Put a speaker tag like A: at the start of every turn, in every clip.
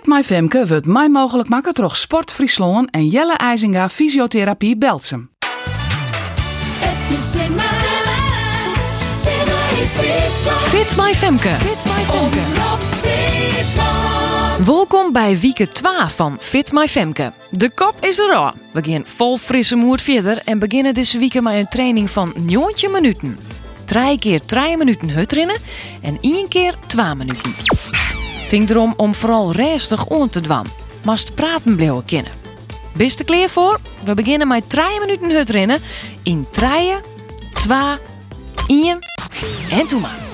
A: Fit My Femke wordt mij mogelijk maken door Sport Friesland en Jelle IJzinga Fysiotherapie Belsum.
B: Het is in mij, Simmer in Friesland.
C: Fit My Femke.
B: Fit My Femke.
C: Welkom bij wieke 12 van Fit My Femke. De kop is er al. We gaan vol frisse moed verder en beginnen deze week met een training van 90 minuten. Drie keer 3 minuten hutrennen en één keer 2 minuten. Ging erom om vooral rustig on te dwan. Mast praten blijven kennen. Bist er klaar voor? We beginnen met 3 minuten hutrennen in 3, 2, 1 en toen maar.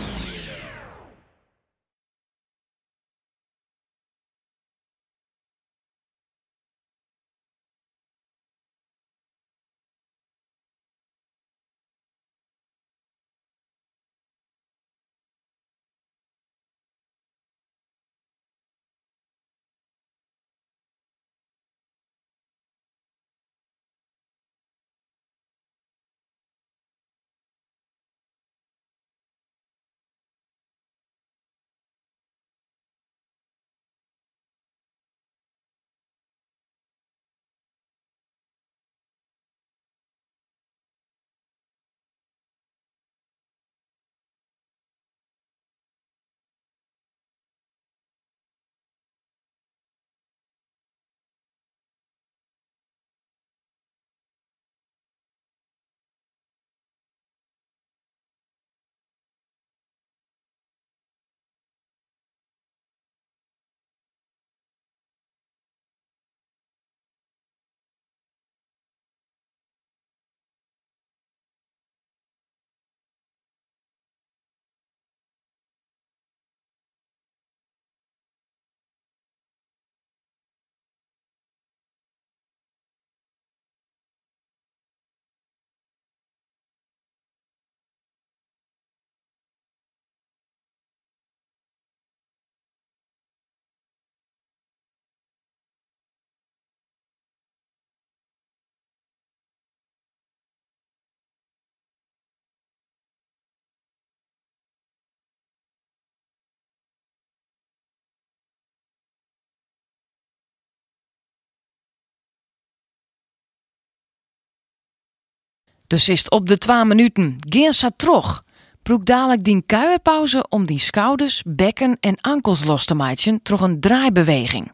C: Dus is het op de 2 minuten. Geen sa trog. Broek dadelijk die kuierpauze om die schouders, bekken en ankels los te maken door een draaibeweging.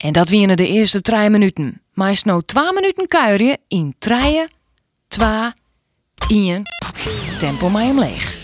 C: En dat wienen de eerste 3 minuten. Maar is nou 2 minuten kuieren in 3, 2, 1. Tempo mij hem leeg.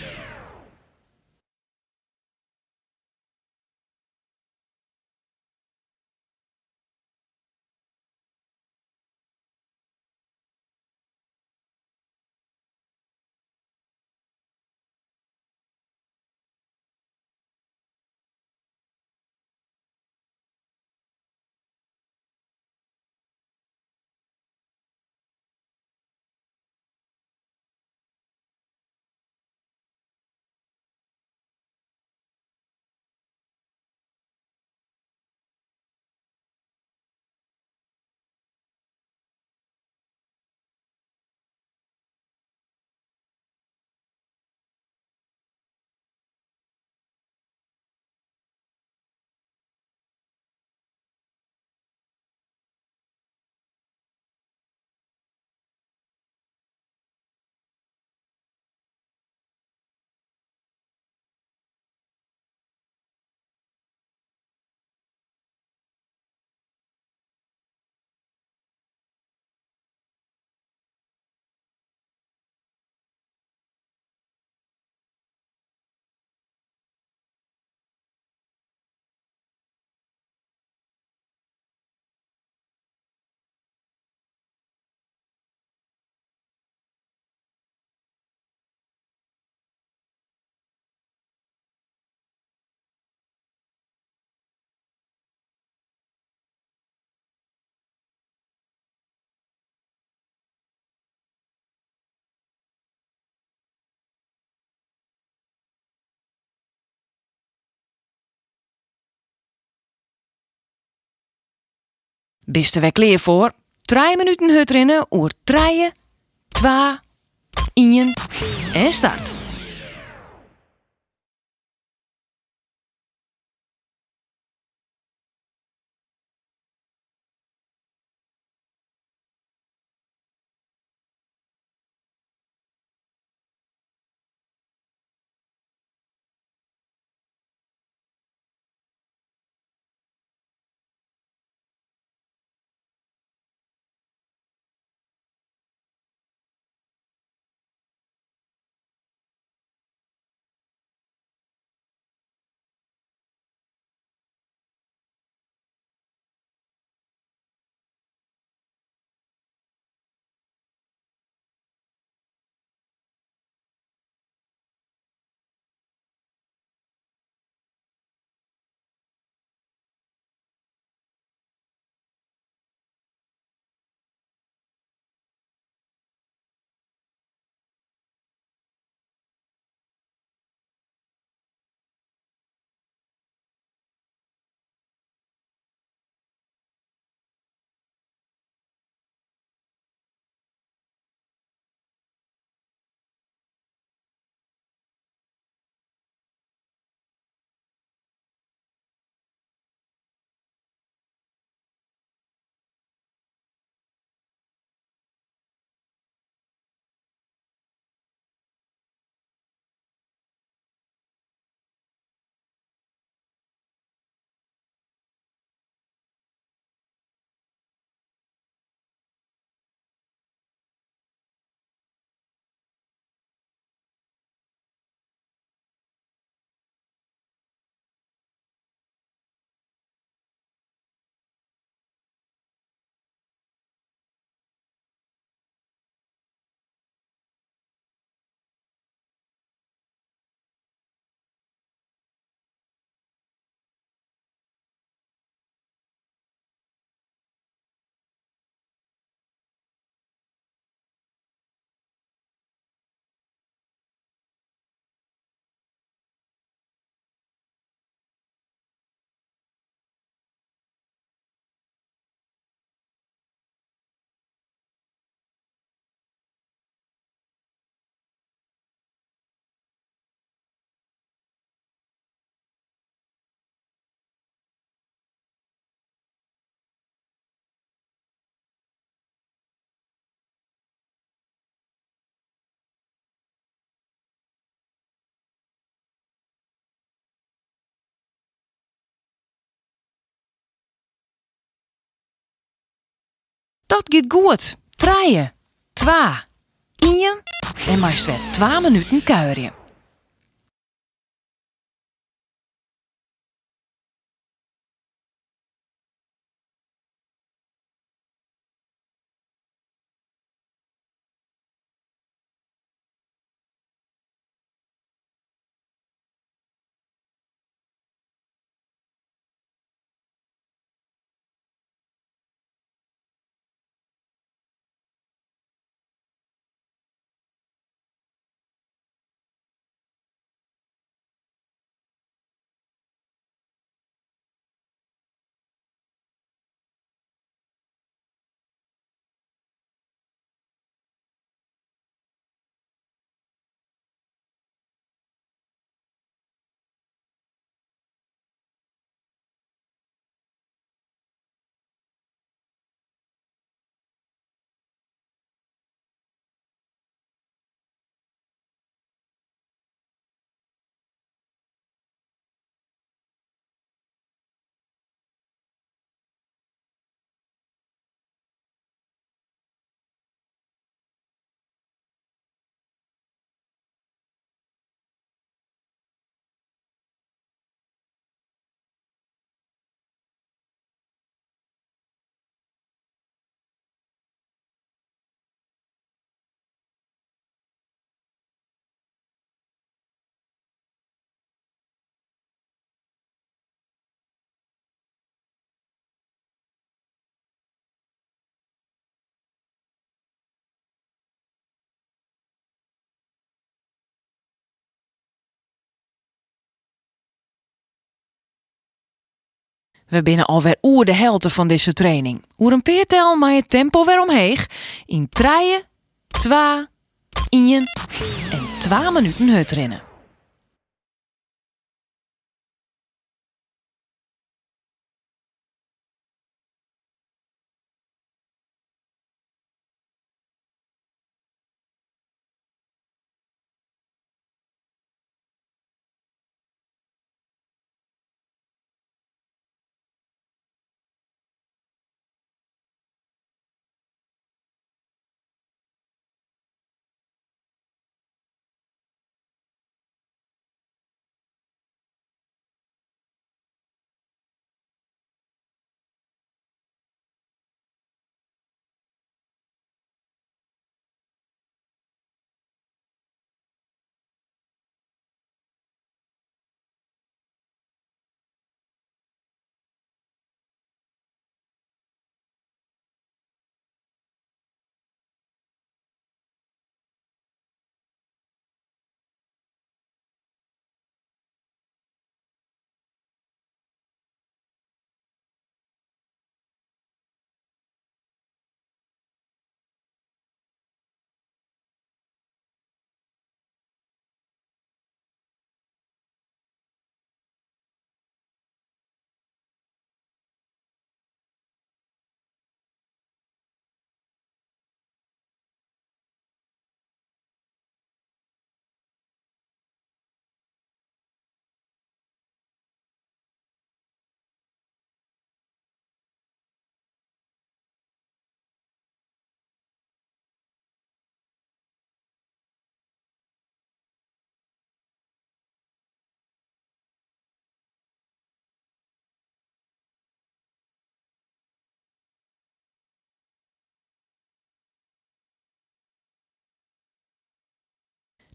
C: Bist er voor? 3 minuten hut rennen oer 3, 2, 1 en start. Dat gaat goed. Trije, twa, ien en maar weer 2 minuten kuieren. We binnen alweer oer de helte van deze training. Oer een peertel maar het tempo weer omheeg. In treien, twa, ien en twa minuten hut rennen.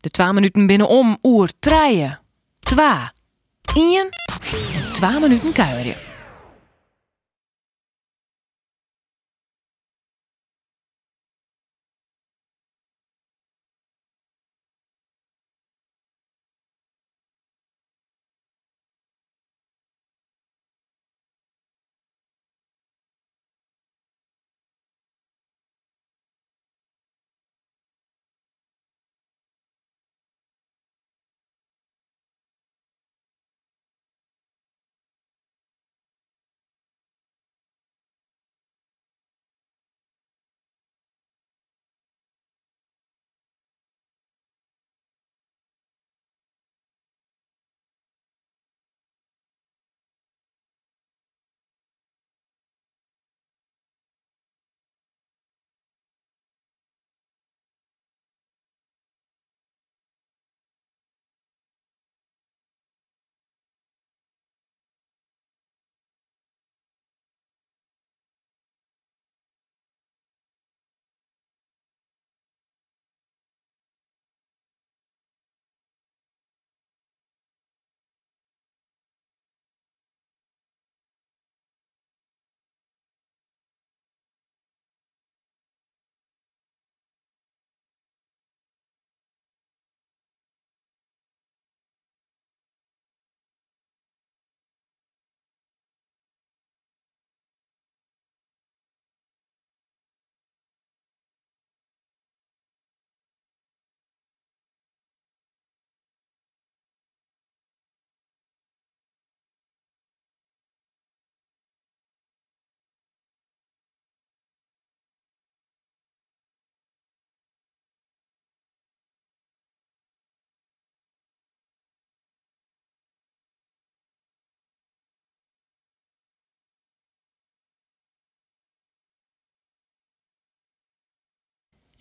C: De twa minuten binnen om oer treien, twa, ien. En twa minuten kuieren.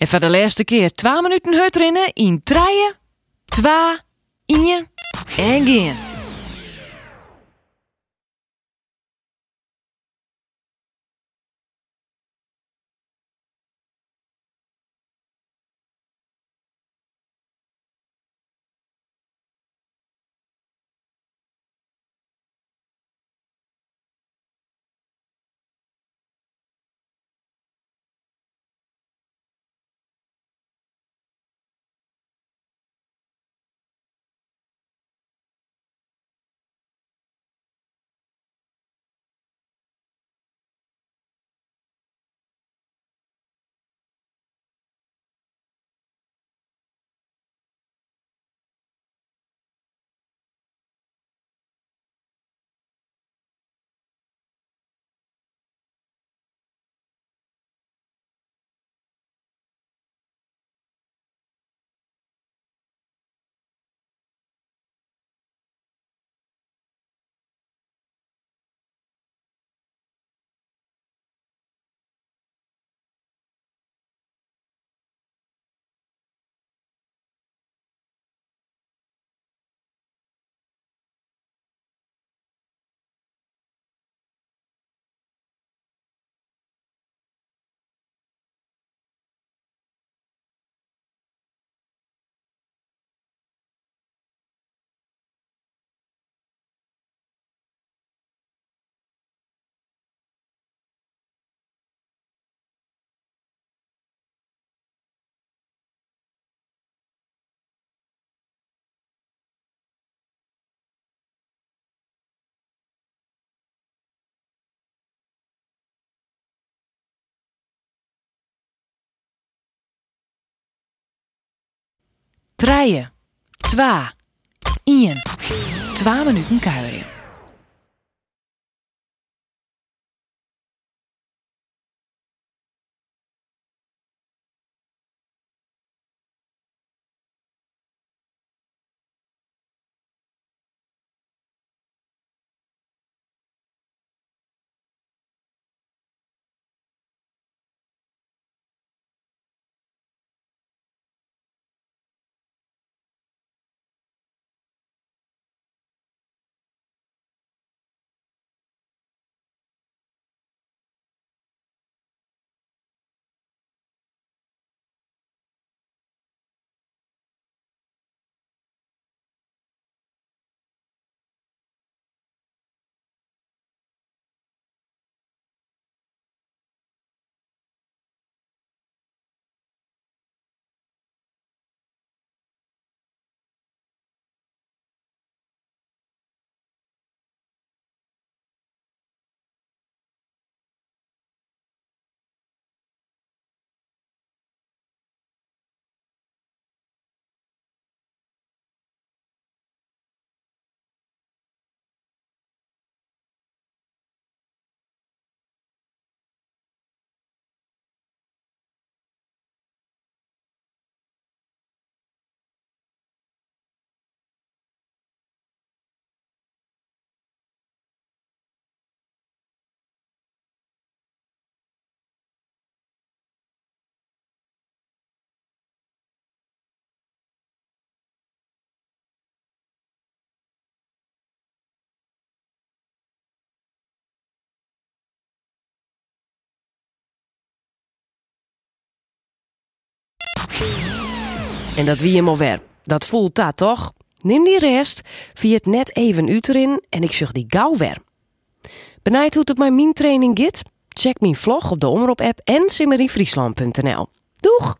C: En voor de laatste keer twa minuten hut rennen in treien, twa, ien en geen.
D: Treien. Twa. Ien. Twa minuten kuieren. En dat wie hem alweer. Dat voelt dat toch? Neem die rest, via het net even uit erin en ik zag die gauw weer. Benijd hoe het bij mijn training gaat? Check mijn vlog op de Omroep app en simmeriefriesland.nl. Doeg!